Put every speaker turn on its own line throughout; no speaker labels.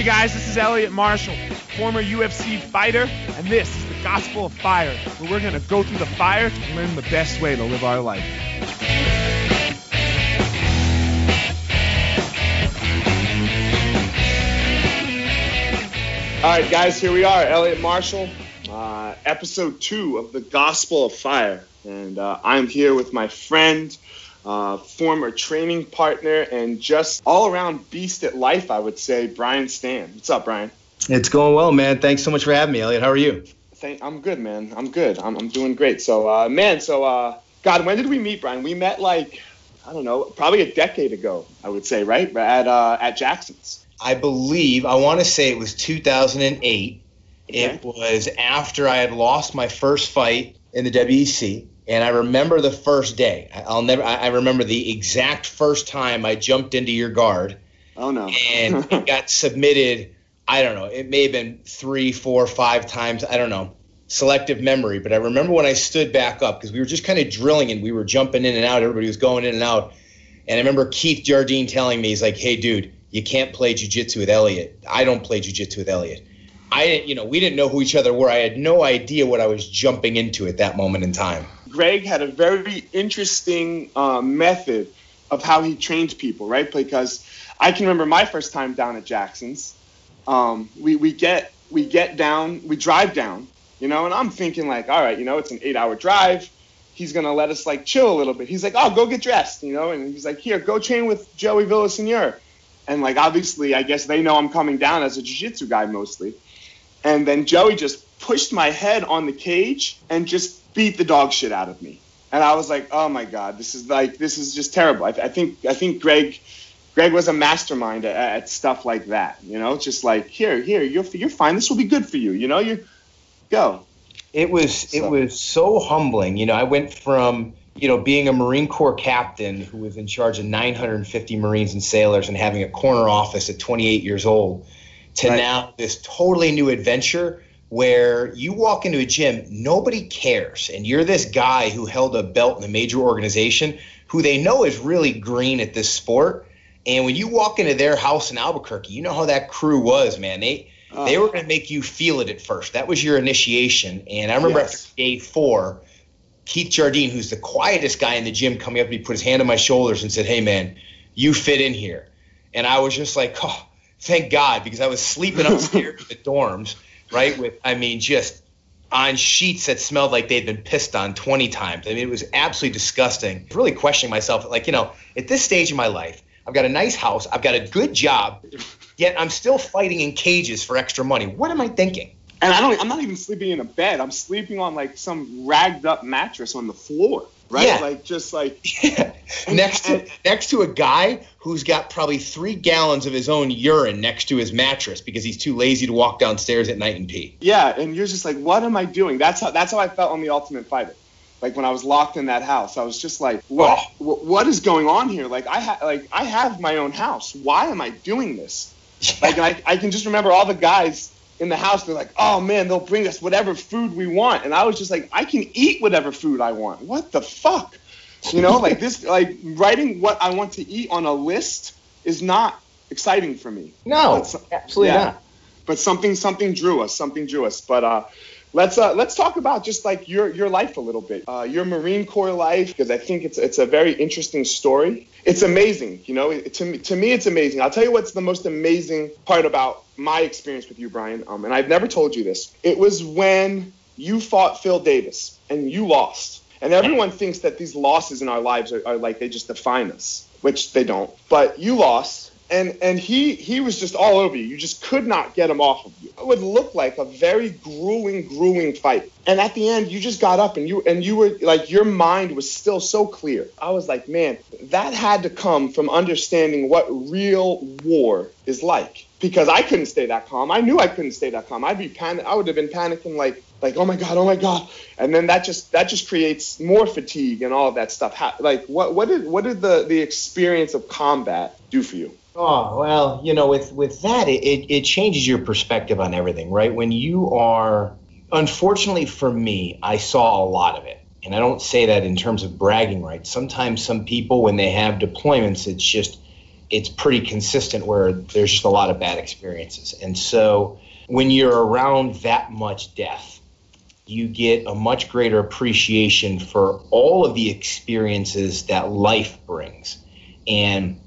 Hey guys, this is Elliot Marshall, former UFC fighter, and this is the Gospel of Fire, where we're going to go through the fire to learn the best way to live our life.
All right, guys, here we are, Elliot Marshall, uh, episode two of the Gospel of Fire, and uh, I'm here with my friend, uh, former training partner, and just all-around beast at life, I would say, Brian Stann. What's up, Brian?
It's going well, man. Thanks so much for having me, Elliot. How are you?
Thank, I'm good, man. I'm good. I'm, I'm doing great. So, uh, man, so uh, God, when did we meet, Brian? We met like I don't know, probably a decade ago, I would say, right? At uh, at Jackson's.
I believe I want to say it was 2008.
Okay.
It was after I had lost my first fight in the WEC, and I remember the first day. I- I'll never. I I remember the exact first time I jumped into your guard,
Oh no.
and it got submitted. I don't know. It may have been three, four, five times. I don't know. Selective memory, but I remember when I stood back up because we were just kind of drilling and we were jumping in and out. Everybody was going in and out, and I remember Keith Jardine telling me, he's like, "Hey, dude, you can't play jujitsu with Elliot. I don't play jujitsu with Elliot." I didn't, you know, we didn't know who each other were. I had no idea what I was jumping into at that moment in time.
Greg had a very interesting uh, method of how he trained people, right? Because I can remember my first time down at Jackson's. Um, we, we get we get down, we drive down, you know, and I'm thinking like, all right, you know, it's an eight hour drive. He's gonna let us like chill a little bit. He's like, oh, go get dressed, you know, and he's like, here, go train with Joey Villasenor. And like obviously, I guess they know I'm coming down as a jiu-jitsu guy mostly. And then Joey just pushed my head on the cage and just beat the dog shit out of me. And I was like, oh my god, this is like this is just terrible. I, I think I think Greg Greg was a mastermind at, at stuff like that. You know, just like here, here, you're you're fine. This will be good for you. You know, you go.
It was it was so humbling. You know, I went from you know being a Marine Corps captain who was in charge of 950 Marines and sailors and having a corner office at 28 years old to
Right.
now this totally new adventure where you walk into a gym, nobody cares, and you're this guy who held a belt in a major organization who they know is really green at this sport. And when you walk into their house in Albuquerque, you know how that crew was, man. They
Uh,
they were going to make you feel it at first. That was your initiation. And I remember
Yes.
after day four, Keith Jardine, who's the quietest guy in the gym, coming up to me, put his hand on my shoulders and said, Hey, man, you fit in here. And I was just like, Oh, thank God, because I was sleeping upstairs in the dorms, right? With, I mean, just on sheets that smelled like they'd been pissed on 20 times. I mean, it was absolutely disgusting. Really questioning myself, like, you know, at this stage in my life, I've got a nice house, I've got a good job, yet I'm still fighting in cages for extra money. What am I thinking?
And I don't. I'm not even sleeping in a bed. I'm sleeping on like some ragged up mattress on the floor. Right.
Yeah.
Like just like
next to next to a guy who's got probably three gallons of his own urine next to his mattress because he's too lazy to walk downstairs at night and pee.
Yeah, and you're just like, what am I doing? That's how that's how I felt on the Ultimate Fighter. Like when I was locked in that house, I was just like, what oh. what, what is going on here? Like I ha- like I have my own house. Why am I doing this? Like I, I can just remember all the guys in the house. They're like, oh man, they'll bring us whatever food we want, and I was just like, I can eat whatever food I want. What the fuck? You know, like this, like writing what I want to eat on a list is not exciting for me.
No,
That's-
absolutely
yeah.
not.
but something something drew us something drew us. But uh let's uh let's talk about just like your your life a little bit. Uh your marine corps life because i think it's it's a very interesting story. It's amazing you know? It, to me to me it's amazing. I'll tell you what's the most amazing part about my experience with you brian um and i've never told you this. It was when you fought phil davis and you lost and everyone thinks that these losses in our lives are, are like they just define us which they don't but you lost and and he he was just all over you. You just could not get him off of you. It would look like a very grueling, grueling fight. And at the end, you just got up and you and you were like your mind was still so clear. I was like, man, that had to come from understanding what real war is like. Because I couldn't stay that calm. I knew I couldn't stay that calm. I'd be panic. I would have been panicking like like oh my god, oh my god. And then that just that just creates more fatigue and all of that stuff. How, like what what did what did the the experience of combat do for you?
Oh well, you know, with with that, it, it, it changes your perspective on everything, right? When you are, unfortunately for me, I saw a lot of it, and I don't say that in terms of bragging rights. Sometimes some people, when they have deployments, it's just it's pretty consistent where there's just a lot of bad experiences. And so when you're around that much death, you get a much greater appreciation for all of the experiences that life brings. And,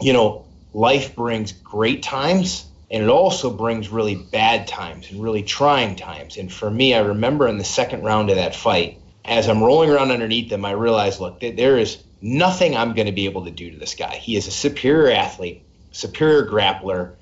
you know, life brings great times and it also brings really bad times and really trying times. And for me, I remember in the second round of that fight, as I'm rolling around underneath them, I realized, look, there is nothing I'm going to be able to do to this guy. He is a superior athlete, superior grappler.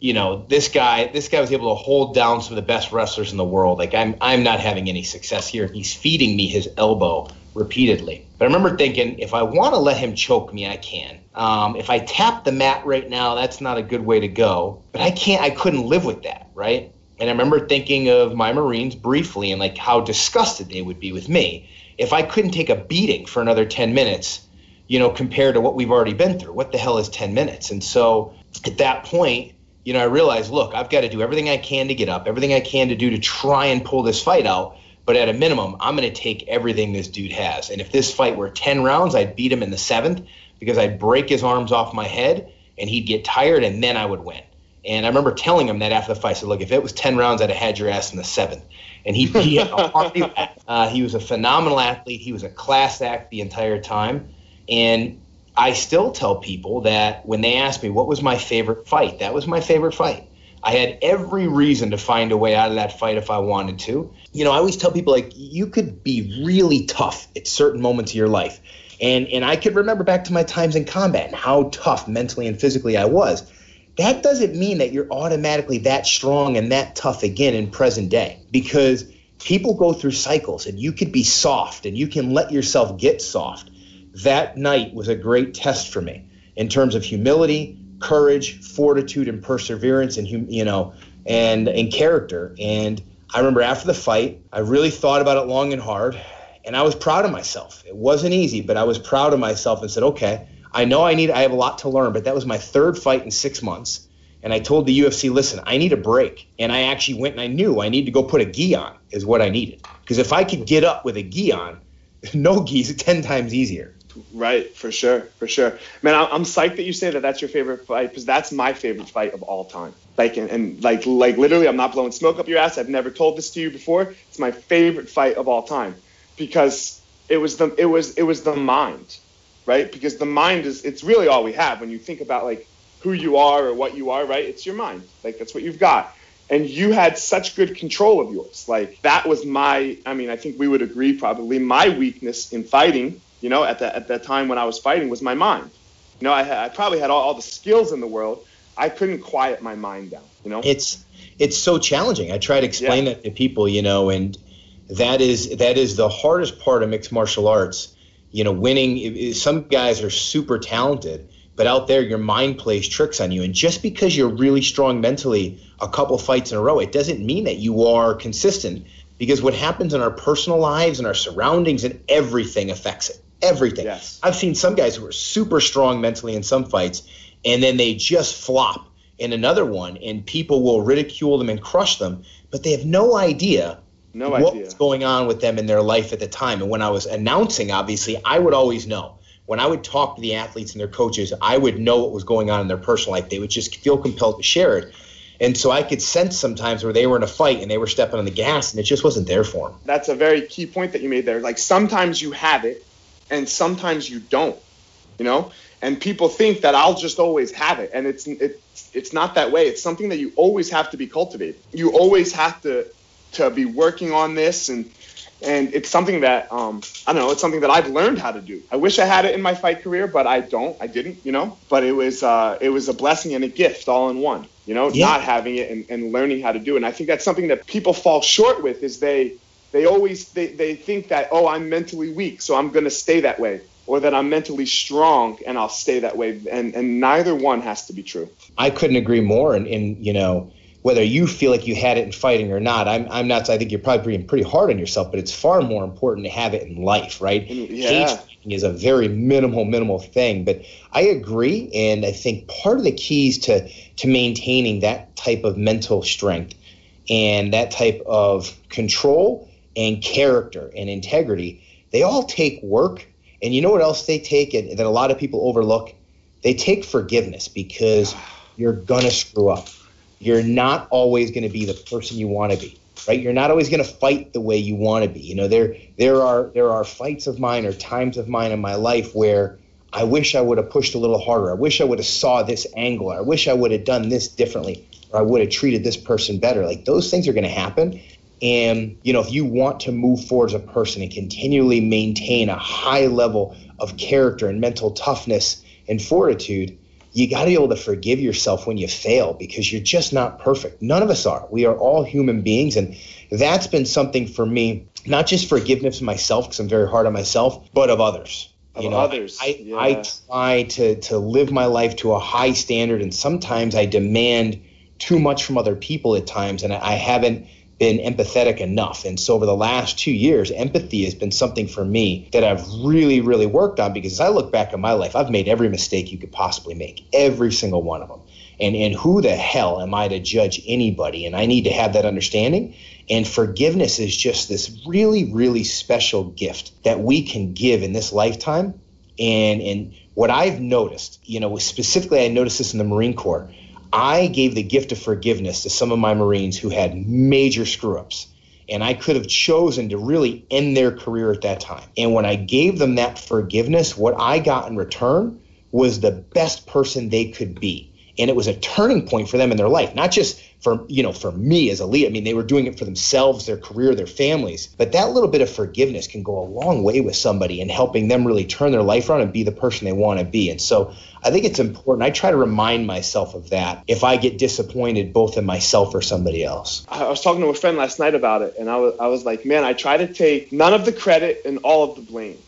You know, this guy, this guy was able to hold down some of the best wrestlers in the world. Like I'm, I'm not having any success here. He's feeding me his elbow repeatedly. But I remember thinking, if I want to let him choke me, I can. Um, if I tap the mat right now, that's not a good way to go. But I can't. I couldn't live with that, right? And I remember thinking of my Marines briefly and like how disgusted they would be with me if I couldn't take a beating for another 10 minutes, you know, compared to what we've already been through. What the hell is 10 minutes? And so at that point, you know, I realized, look, I've got to do everything I can to get up, everything I can to do to try and pull this fight out. But at a minimum, I'm going to take everything this dude has. And if this fight were 10 rounds, I'd beat him in the seventh because I'd break his arms off my head and he'd get tired and then I would win. And I remember telling him that after the fight. I said, look, if it was 10 rounds, I'd have had your ass in the seventh. And he, he had a uh, He was a phenomenal athlete. He was a class act the entire time. And I still tell people that when they ask me what was my favorite fight, that was my favorite fight. I had every reason to find a way out of that fight if I wanted to. You know, I always tell people like you could be really tough at certain moments of your life. And and I could remember back to my times in combat and how tough mentally and physically I was that doesn't mean that you're automatically that strong and that tough again in present day because people go through cycles and you could be soft and you can let yourself get soft. That night was a great test for me in terms of humility, courage, fortitude, and perseverance, and you know, and and character. And I remember after the fight, I really thought about it long and hard, and I was proud of myself. It wasn't easy, but I was proud of myself and said, okay, I know I need I have a lot to learn, but that was my third fight in six months. And I told the UFC, listen, I need a break. And I actually went and I knew I need to go put a gi on is what I needed. Because if I could get up with a gi on, no gis, ten times easier.
Right, for sure, for sure. Man, I'm psyched that you say that that's your favorite fight because that's my favorite fight of all time. Like, and, and like, like literally, I'm not blowing smoke up your ass. I've never told this to you before. It's my favorite fight of all time because it was the it was it was the mind right? Because the mind is it's really all we have when you think about like who you are or what you are, right? It's your mind. Like that's what you've got. And you had such good control of yours. Like that was my I mean, I think we would agree probably my weakness in fighting, you know, at that at that time when I was fighting was my mind. You know, I, I probably had all, all the skills in the world. I couldn't quiet my mind down, you know?
It's it's so challenging. I try to explain yeah. that to people, you know, and that is that is the hardest part of mixed martial arts you know, winning. Some guys are super talented, but out there, your mind plays tricks on you. And just because you're really strong mentally a couple fights in a row, it doesn't mean that you are consistent. Because what happens in our personal lives and our surroundings and everything affects it. Everything.
Yes.
I've seen some guys who are super strong mentally in some fights, and then they just flop in another one, and people will ridicule them and crush them, but they have no idea
no
what
idea.
was going on with them in their life at the time. And when I was announcing, obviously, I would always know. When I would talk to the athletes and their coaches, I would know what was going on in their personal life. They would just feel compelled to share it. And so I could sense sometimes where they were in a fight and they were stepping on the gas and it just wasn't there for them.
That's a very key point that you made there. Like sometimes you have it and sometimes you don't, you know? And people think that I'll just always have it. And it's, it's, it's not that way. It's something that you always have to be cultivated. You always have to to be working on this and and it's something that um, I don't know. It's something that I've learned how to do. I wish I had it in my fight career, but I don't. I didn't, you know. But it was uh, it was a blessing and a gift all in one. You know, yeah. not having it and, and learning how to do it. And I think that's something that people fall short with is they they always they, they think that oh I'm mentally weak, so I'm gonna stay that way, or that I'm mentally strong and I'll stay that way. And and neither one has to be true.
I couldn't agree more. And, and you know whether you feel like you had it in fighting or not, I'm, I'm not. I think you're probably being pretty hard on yourself, but it's far more important to have it in life, right?
Mm, yeah.
Cage is a very minimal, minimal thing, but I agree, and I think part of the keys to to maintaining that type of mental strength and that type of control and character and integrity, they all take work. And you know what else they take and that a lot of people overlook? they take forgiveness because you're gonna screw up. You're not always gonna be the person you want to be, right? You're not always gonna fight the way you want to be. You know, there there are there are fights of mine or times of mine in my life where I wish I would have pushed a little harder. I wish I would have saw this angle. I wish I would have done this differently, or I would have treated this person better. Like those things are going to happen. And you know, if you want to move forward as a person and continually maintain a high level of character and mental toughness and fortitude, you got to be able to forgive yourself when you fail because you're just not perfect. None of us are. We are all human beings, and that's been something for me. Not just forgiveness of myself because I'm very hard on myself, but of others
of you know, others.
I, yeah. I try to to live my life to a high standard, and sometimes I demand too much from other people at times, and I, I haven't been empathetic enough. And so over the last two years, empathy has been something for me that I've really, really worked on because as I look back at my life, I've made every mistake you could possibly make, every single one of them. And and who the hell am I to judge anybody? And I need to have that understanding. And forgiveness is just this really, really special gift that we can give in this lifetime. And and what I've noticed, you know, specifically I noticed this in the Marine Corps. I gave the gift of forgiveness to some of my Marines who had major screw ups. And I could have chosen to really end their career at that time. And when I gave them that forgiveness, what I got in return was the best person they could be and it was a turning point for them in their life not just for you know for me as a lead i mean they were doing it for themselves their career their families but that little bit of forgiveness can go a long way with somebody and helping them really turn their life around and be the person they want to be. And so i think it's important i try to remind myself of that if i get disappointed both in myself or somebody else.
I was talking to a friend last night about it and i was, I was like man i try to take none of the credit and all of the blame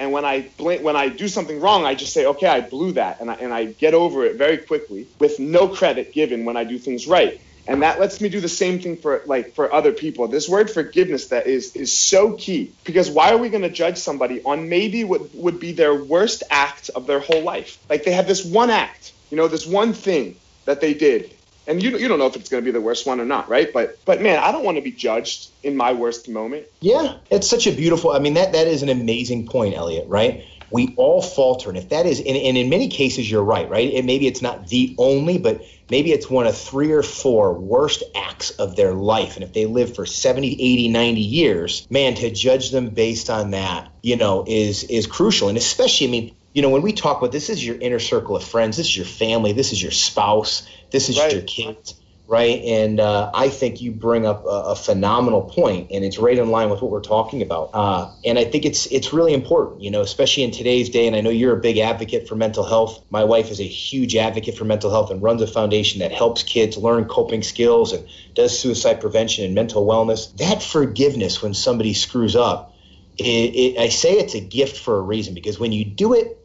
and when I when I do something wrong, I just say, okay, I blew that, and I, and I get over it very quickly with no credit given when I do things right. And that lets me do the same thing for like for other people. This word forgiveness that is is so key because why are we going to judge somebody on maybe what would be their worst act of their whole life? Like they have this one act, you know, this one thing that they did and you you don't know if it's going to be the worst one or not, right? But but man, I don't want to be judged in my worst moment.
Yeah, it's such a beautiful. I mean, that that is an amazing point, Elliot. Right? We all falter, and if that is, and, and in many cases, you're right, right? And maybe it's not the only, but maybe it's one of three or four worst acts of their life. And if they live for 70, 80, 90 years, man, to judge them based on that, you know, is is crucial. And especially, I mean, you know, when we talk about this is your inner circle of friends, this is your family, this is your spouse, this is right. your kids, right? And uh, I think you bring up a, a, phenomenal point, and it's right in line with what we're talking about. Uh, and I think it's it's really important, you know, especially in today's day. And I know you're a big advocate for mental health. My wife is a huge advocate for mental health and runs a foundation that helps kids learn coping skills and does suicide prevention and mental wellness. That forgiveness when somebody screws up. It, it, I say it's a gift for a reason because when you do it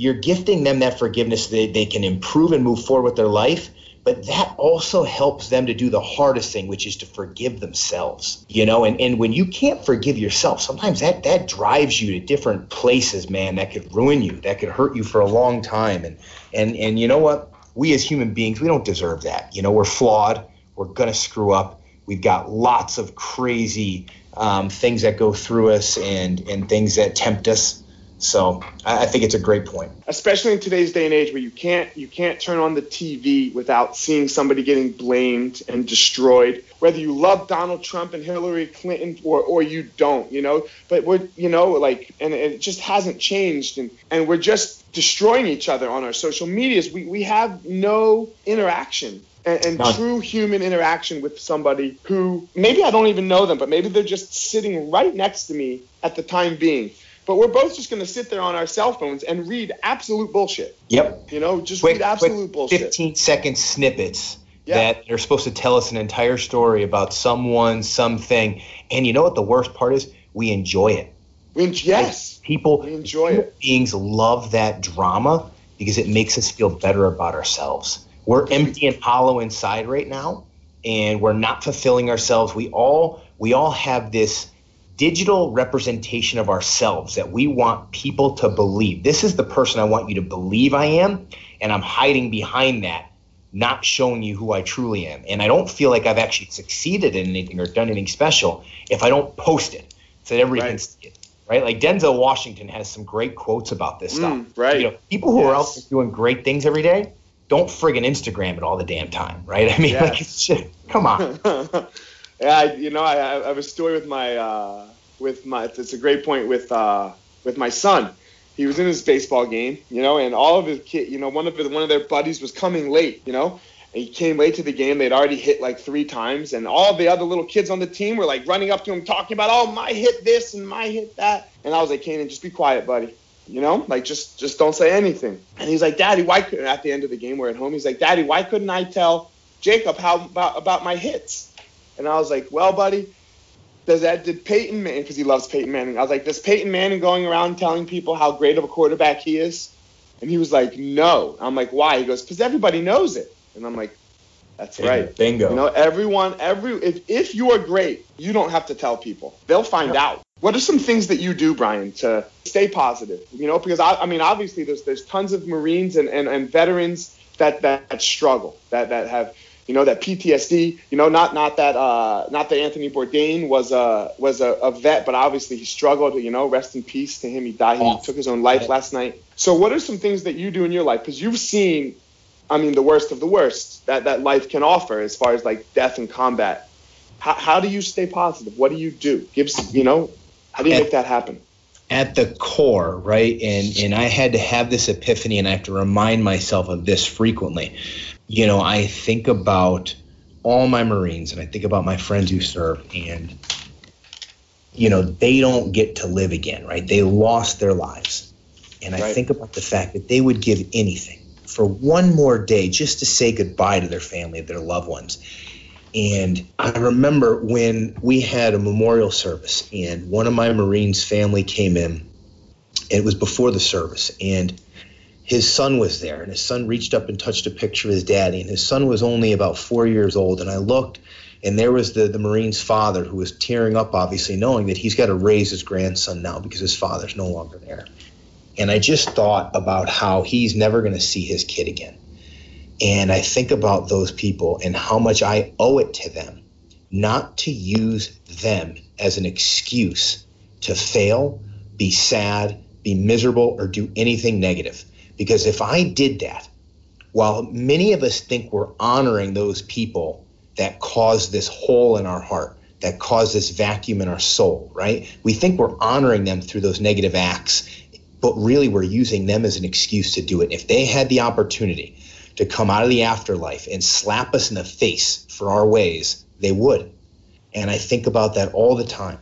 you're gifting them that forgiveness so they, they can improve and move forward with their life but that also helps them to do the hardest thing which is to forgive themselves you know? And, and when you can't forgive yourself sometimes that that drives you to different places man that could ruin you that could hurt you for a long time. And and and you know what? We as human beings we don't deserve that. You know we're flawed. We're gonna screw up. We've got lots of crazy um, things that go through us and and things that tempt us so I, think it's a great point,
especially in today's day and age where you can't you can't turn on the TV without seeing somebody getting blamed and destroyed. Whether you love Donald Trump and Hillary Clinton or or you don't, you know. But we're you know like and it just hasn't changed and and we're just destroying each other on our social medias. We we have no interaction and, and true human interaction with somebody who maybe I don't even know them, but maybe they're just sitting right next to me at the time being. But we're both just going to sit there on our cell phones and read absolute bullshit.
Yep.
You know, just quick, read absolute bullshit.
15 second snippets yeah. that are supposed to tell us an entire story about someone, something. And you know what the worst part is? We enjoy it.
We, yes.
People,
we enjoy it.
Beings love that drama because it makes us feel better about ourselves. We're empty and hollow inside right now, and we're not fulfilling ourselves. We all we all have this digital representation of ourselves that we want people to believe. This is the person I want you to believe I am, and I'm hiding behind that, not showing you who I truly am. And I don't feel like I've actually succeeded in anything or done anything special if I don't post it so that everybody right. can see it. right? Like Denzel Washington has some great quotes about this stuff.
Mm, right.
You know, people who are out there doing great things every day don't friggin' Instagram it all the damn time, right? I mean,
Yes.
like, come on.
yeah, I, you know, I, I have a story with my uh, with my. It's a great point with uh, with my son. He was in his baseball game, you know, and all of his kid, you know, one of his, one of their buddies was coming late, you know. And he came late to the game. They'd already hit like three times, and all the other little kids on the team were like running up to him, talking about, "Oh, my hit this and my hit that." And I was like, "Kanan, just be quiet, buddy." You know, like just just don't say anything. And he's like, "Daddy, why couldn't?" At the end of the game, we're at home. He's like, "Daddy, why couldn't I tell Jacob how about about my hits?" And I was like, "Well, buddy, does that did Peyton Manning because he loves Peyton Manning?" I was like, "Does Peyton Manning going around telling people how great of a quarterback he is?" And he was like, "No." I'm like, "Why?" He goes, "Because everybody knows it." And I'm like, "That's right."
Bingo.
You know, everyone, every if if you are great, you don't have to tell people. They'll find out. What are some things that you do, Brian, to stay positive? You know, because I, I mean, obviously, there's there's tons of Marines and, and, and veterans that, that struggle, that that have you know that PTSD. You know, not not that uh, not that Anthony Bourdain was a was a, a vet, but obviously he struggled. You know, rest in peace to him. He died. He
Yes.
took his own life last night. So, what are some things that you do in your life? Because you've seen I mean, the worst of the worst that, that life can offer as far as like death and combat. How, how do you stay positive? What do you do? Give you know, how do you make that happen?
at the core, right? And and I had to have this epiphany, and I have to remind myself of this frequently. You know, I think about all my Marines, and I think about my friends who serve, and you know, they don't get to live again, right? They lost their lives, and I
Right.
think about the fact that they would give anything for one more day just to say goodbye to their family, their loved ones. And I remember when we had a memorial service, and one of my Marines' family came in. It was before the service, and his son was there. And his son reached up and touched a picture of his daddy, and his son was only about four years old. And I looked, and there was the, the Marine's father who was tearing up, obviously, knowing that he's got to raise his grandson now because his father's no longer there. And I just thought about how he's never going to see his kid again. And I think about those people and how much I owe it to them not to use them as an excuse to fail, be sad, be miserable, or do anything negative. Because if I did that, while many of us think we're honoring those people that caused this hole in our heart, that caused this vacuum in our soul, right? We think we're honoring them through those negative acts, but really we're using them as an excuse to do it. If they had the opportunity to come out of the afterlife and slap us in the face for our ways, they would. And I think about that all the time.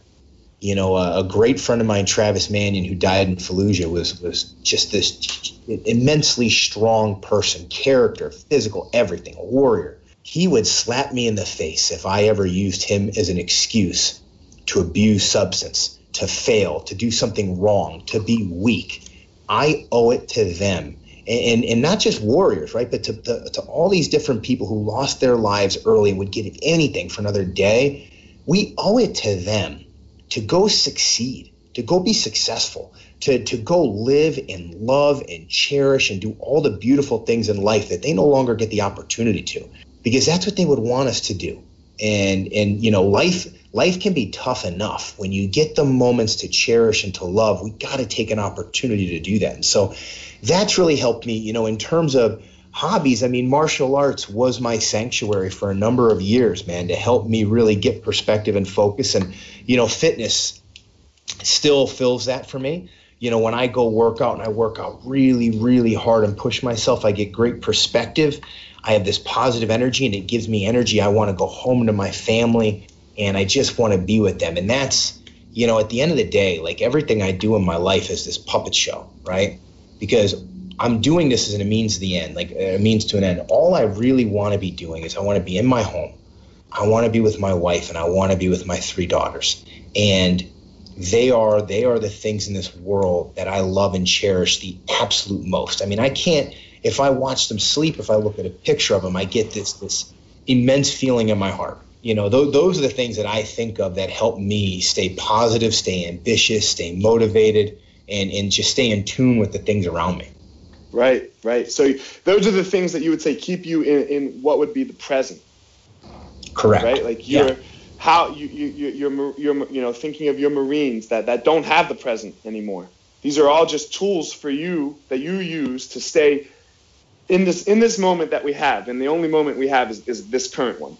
You know, a, a great friend of mine, Travis Manion, who died in Fallujah, was was just this immensely strong person, character, physical, everything, a warrior. He would slap me in the face if I ever used him as an excuse to abuse substance, to fail, to do something wrong, to be weak. I owe it to them. And, and, and not just warriors, right? But to, to, to all these different people who lost their lives early and would give anything for another day. We owe it to them to go succeed, to go be successful, to, to go live and love and cherish and do all the beautiful things in life that they no longer get the opportunity to. Because that's what they would want us to do. And and you know, life life can be tough enough. When you get the moments to cherish and to love, we gotta take an opportunity to do that. And so that's really helped me, you know, in terms of hobbies. I mean, martial arts was my sanctuary for a number of years, man, to help me really get perspective and focus. And, you know, fitness still fills that for me. You know, when I go work out and I work out really, really hard and push myself, I get great perspective. I have this positive energy and it gives me energy. I want to go home to my family and I just want to be with them. And that's, you know, at the end of the day, like everything I do in my life is this puppet show, right? Because I'm doing this as a means to the end, like a means to an end. All I really want to be doing is I want to be in my home. I want to be with my wife and I want to be with my three daughters. And they are they are the things in this world that I love and cherish the absolute most. I mean, I can't if I watch them sleep, if I look at a picture of them, I get this this immense feeling in my heart. You know, th- those are the things that I think of that help me stay positive, stay ambitious, stay motivated, and and just stay in tune with the things around me.
Right, right. So those are the things that you would say keep you in, in what would be the present,
Correct.
right? Like you're
Yeah.
how you, you, you're, you're, you know, thinking of your Marines that, that don't have the present anymore. These are all just tools for you that you use to stay in this in this moment that we have, and the only moment we have is, is this current one,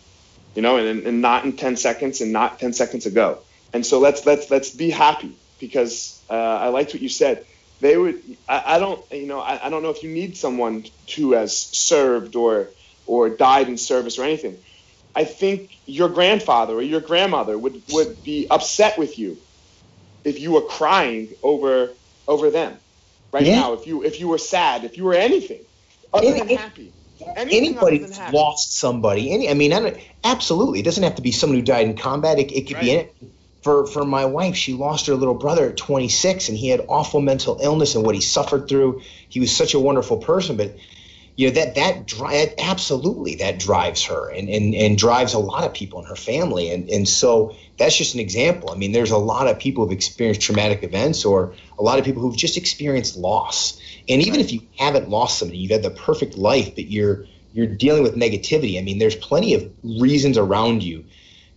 you know, and, and not in 10 seconds and not 10 seconds ago. And so let's let's let's be happy because uh, I liked what you said. They would. I, I don't. You know. I, I don't know if you need someone who has served or or died in service or anything. I think your grandfather or your grandmother would would be upset with you if you were crying over over them right yeah. now. If you if you were sad, if you were anything other than happy.
Anybody that's happy. lost somebody, any I mean, I absolutely. It doesn't have to be someone who died in combat. It, it could right. be any, for for my wife. She lost her little brother at 26, and he had awful mental illness and what he suffered through. He was such a wonderful person, but you know that that absolutely that drives her and, and and drives a lot of people in her family and and so that's just an example i mean there's a lot of people who've experienced traumatic events or a lot of people who've just experienced loss and even if you haven't lost somebody, you've had the perfect life, but you're you're dealing with negativity. I mean, there's plenty of reasons around you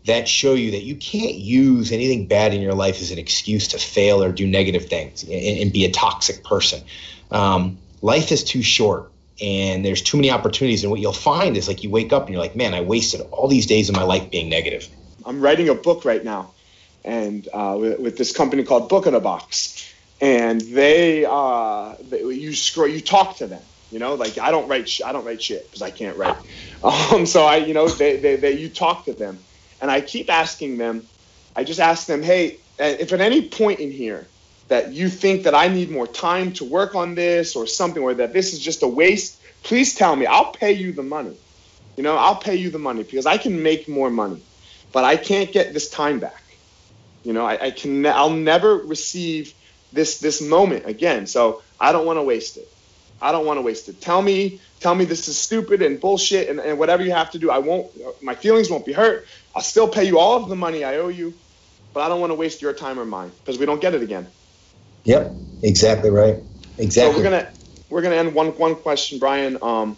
that show you that you can't use anything bad in your life as an excuse to fail or do negative things and, and be a toxic person. Um, life is too short and there's too many opportunities. And what you'll find is like you wake up and you're like, man, I wasted all these days of my life being negative.
I'm writing a book right now and uh, with, with, this company called Book in a Box and they, uh, they, you scroll, you talk to them. You know, like I don't write, sh- I don't write shit because I can't write. Um, so I, you know, they, they, they, you talk to them, and I keep asking them. I just ask them, hey, if at any point in here that you think that I need more time to work on this or something, or that this is just a waste, please tell me. I'll pay you the money. You know, I'll pay you the money because I can make more money, but I can't get this time back. You know, I, I can. I'll never receive this this moment again. So I don't want to waste it. I don't want to waste it. Tell me, tell me this is stupid and bullshit and, and whatever you have to do. I won't. My feelings won't be hurt. I'll still pay you all of the money I owe you, but I don't want to waste your time or mine because we don't get it again.
Yep, exactly right. Exactly.
So we're gonna we're gonna end one one question, Brian. Um,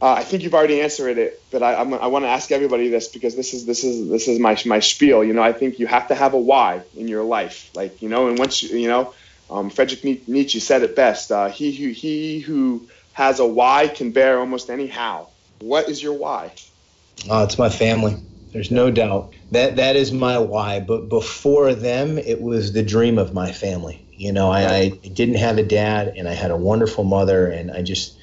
uh, I think you've already answered it, but I, I'm, i want to ask everybody this because this is this is this is my my spiel. You know, I think you have to have a why in your life, like you know, and once you you know, um, Nietzsche said it best: uh, he who he who has a why can bear almost any how. What is your why?
Oh, it's my family. There's no doubt that that is my why. But before them, it was the dream of my family. You know, I, I didn't have a dad, and I had a wonderful mother, and I just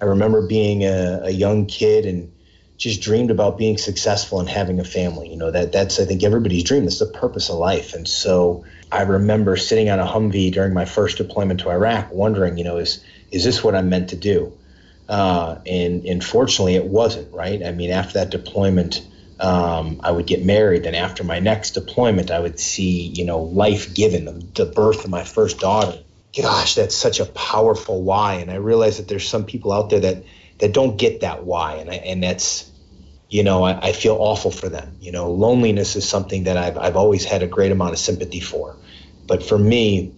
I remember being a, a young kid and just dreamed about being successful and having a family. You know, that that's I think everybody's dream. That's the purpose of life. And so I remember sitting on a Humvee during my first deployment to Iraq, wondering, you know, is is this what I'm meant to do? Uh, and and fortunately, it wasn't. Right. I mean, after that deployment, um, I would get married. Then after my next deployment, I would see, you know, life given, the birth of my first daughter gosh, that's such a powerful why. And I realize that there's some people out there that that don't get that why, and I, and that's you know I, I feel awful for them. You know, loneliness is something that I've I've always had a great amount of sympathy for, but for me,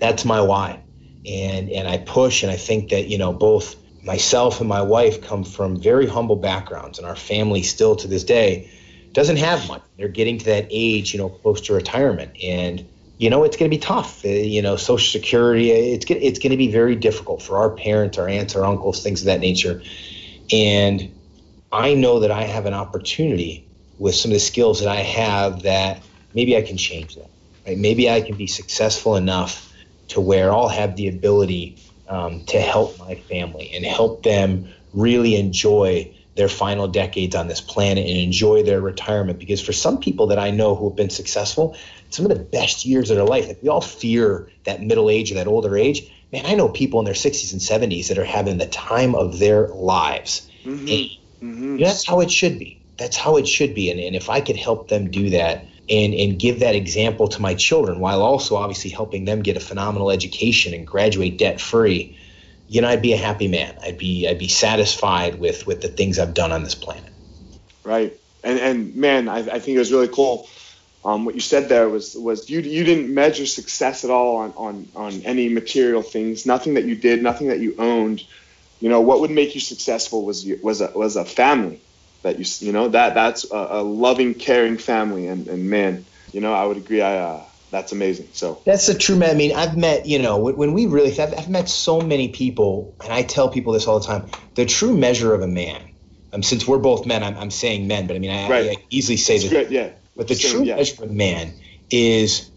that's my why, and and I push, and I think that you know both myself and my wife come from very humble backgrounds, and our family still to this day doesn't have much. They're getting to that age, you know, close to retirement, and you know it's going to be tough. Uh, you know, Social Security, it's going it's going to be very difficult for our parents, our aunts, our uncles, things of that nature. And I know that I have an opportunity with some of the skills that I have that maybe I can change that. Right? Maybe I can be successful enough to where I'll have the ability um, to help my family and help them really enjoy their final decades on this planet and enjoy their retirement. Because for some people that I know who have been successful, some of the best years of their life. Like we all fear that middle age or that older age. Man, I know people in their 60s and 70s that are having the time of their lives. Mm-hmm. Mm-hmm. You know, that's how it should be. That's how it should be. And, and if I could help them do that and, and give that example to my children while also obviously helping them get a phenomenal education and graduate debt free, you know, I'd be a happy man. I'd be I'd be satisfied with with the things I've done on this planet.
Right. And and man, I, I think it was really cool um, what you said there was was you you didn't measure success at all on, on on any material things. Nothing that you did, nothing that you owned. You know what would make you successful was was a was a family. that you you know that that's a, a loving, caring family, and and man, you know, I would agree. I uh, that's amazing. So
that's a true man. I mean, I've met, you know, when we really, I've, I've, met so many people, and I tell people this all the time. The true measure of a man, um, since we're both men, I'm, I'm saying men, but I mean, I, right. I, I easily say
this. Good, yeah.
But the Same, true yeah. measure of man is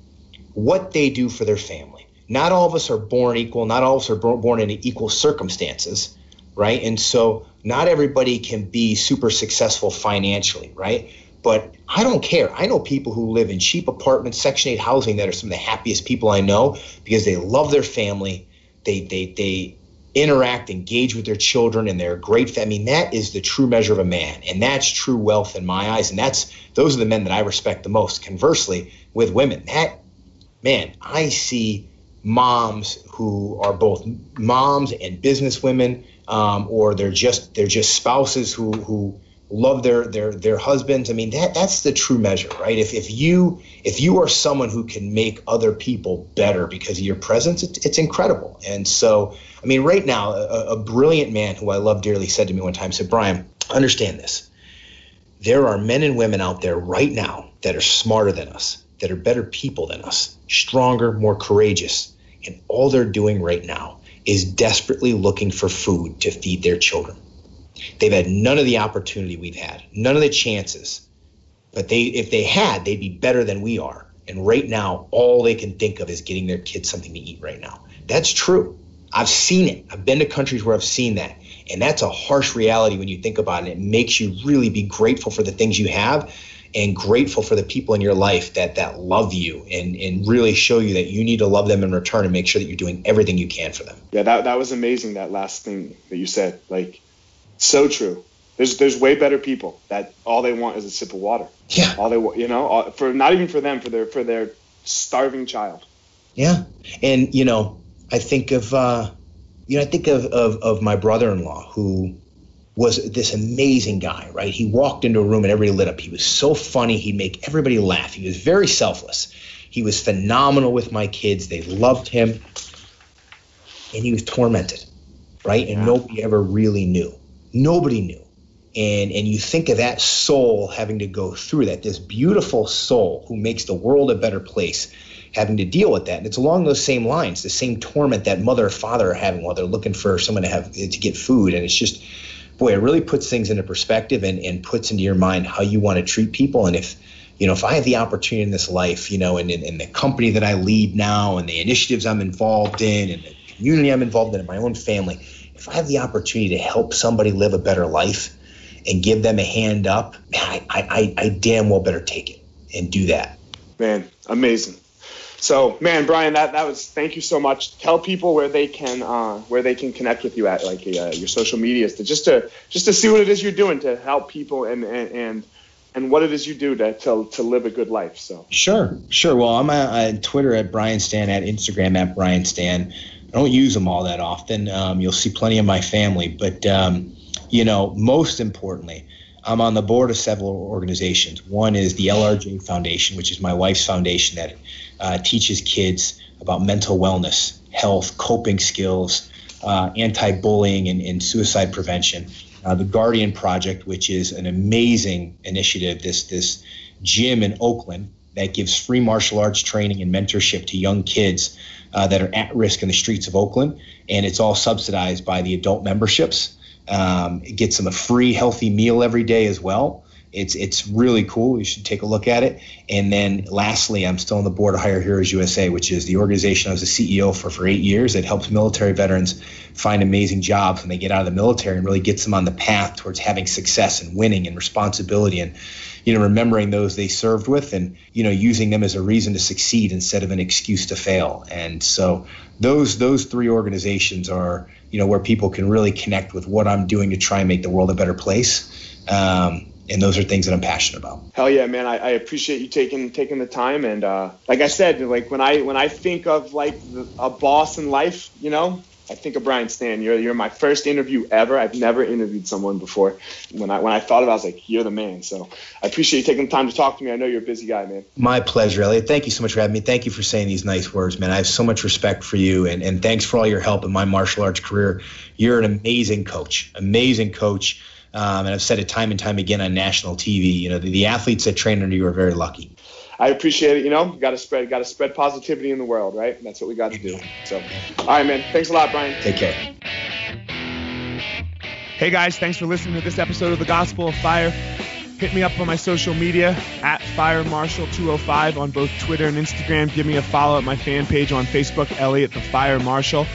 what they do for their family. Not all of us are born equal. Not all of us are born in equal circumstances, right? And so not everybody can be super successful financially, right? But I don't care. I know people who live in cheap apartments, Section 8 housing that are some of the happiest people I know because they love their family. They they they interact, engage with their children, and they're great. I mean, that is the true measure of a man, and that's true wealth in my eyes. And that's those are the men that I respect the most. Conversely, with women, that man, I see moms who are both moms and business women, um, or they're just they're just spouses who who love their their their husbands. I mean, that that's the true measure, right? If if you if you are someone who can make other people better because of your presence, it, it's incredible. And so, I mean, right now, a, a brilliant man who I love dearly said to me one time, said, Brian, understand this. There are men and women out there right now that are smarter than us, that are better people than us, stronger, more courageous, and all they're doing right now is desperately looking for food to feed their children They've had none of the opportunity we've had, none of the chances. But they, if they had, they'd be better than we are. And right now, all they can think of is getting their kids something to eat right now. That's true. I've seen it. I've been to countries where I've seen that. And that's a harsh reality when you think about it. It makes you really be grateful for the things you have and grateful for the people in your life that that love you and and really show you that you need to love them in return and make sure that you're doing everything you can for them.
Yeah, that that was amazing that last thing that you said. Like so true. There's there's way better people that all they want is a sip of water.
Yeah.
All they want, you know, all, for not even for them, for their for their starving child.
Yeah, and you know, I think of uh, you know, I think of of, of my brother-in-law who was this amazing guy, right? He walked into a room and everybody lit up. He was so funny. He'd make everybody laugh. He was very selfless. He was phenomenal with my kids. They loved him. And he was tormented, right? And yeah. nobody ever really knew. Nobody knew. And, and you think of that soul having to go through that, this beautiful soul who makes the world a better place, having to deal with that. And it's along those same lines, the same torment that mother or father are having while they're looking for someone to have to get food. And it's just, boy, it really puts things into perspective and, and puts into your mind how you want to treat people. And if, you know, if I have the opportunity in this life, you know, and in the company that I lead now and the initiatives I'm involved in and the community I'm involved in and my own family, if I have the opportunity to help somebody live a better life and give them a hand up, man, I, I, I damn well better take it and do that.
Man, amazing. So, man, Brian, that, that was thank you so much. Tell people where they can uh, where they can connect with you at, like uh, your social medias, to just to just to see what it is you're doing to help people and and and, and what it is you do to, to to live a good life. So
sure, sure. Well, I'm on Twitter at Brian Stann, at Instagram at Brian Stann. I don't use them all that often. Um, you'll see plenty of my family, but um, you know, most importantly, I'm on the board of several organizations. One is the LRJ Foundation, which is my wife's foundation that uh, teaches kids about mental wellness, health, coping skills, uh, anti-bullying, and, and, suicide prevention. Uh, the Guardian Project, which is an amazing initiative, this this gym in Oakland that gives free martial arts training and mentorship to young kids uh, that are at risk in the streets of Oakland, and it's all subsidized by the adult memberships. Um, it gets them a free healthy meal every day as well. It's it's really cool. You should take a look at it. And then lastly, I'm still on the board of Hire Heroes USA, which is the organization I was the CEO for for eight years. That helps military veterans find amazing jobs when they get out of the military and really gets them on the path towards having success and winning and responsibility and you know, remembering those they served with and, you know, using them as a reason to succeed instead of an excuse to fail. And so those those three organizations are, you know, where people can really connect with what I'm doing to try and make the world a better place. Um, and those are things that I'm passionate about.
Hell yeah, man! I, I appreciate you taking taking the time, and uh, like I said, like when I when I think of like the, a boss in life, you know, I think of Brian Stann. You're you're my first interview ever. I've never interviewed someone before. When I when I thought of it, I was like, you're the man. So I appreciate you taking the time to talk to me. I know you're a busy guy, man.
My pleasure, Elliot. Thank you so much for having me. Thank you for saying these nice words, man. I have so much respect for you, and and thanks for all your help in my martial arts career. You're an amazing coach, amazing coach. Um, and I've said it time and time again on national TV. You know, the, the athletes that train under you are very lucky.
I appreciate it. You know, got to spread, got to spread positivity in the world, right? That's what we got to do. So, all right, man. Thanks a lot, Brian.
Take care.
Hey guys, thanks for listening to this episode of the Gospel of Fire. Hit me up on my social media at FireMarshal205 on both Twitter and Instagram. Give me a follow at my fan page on Facebook, Elliot the Fire Marshal.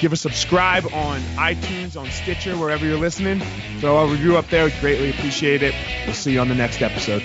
Give a subscribe on iTunes, on Stitcher, wherever you're listening. Throw a review up there. Greatly appreciate it. We'll see you on the next episode.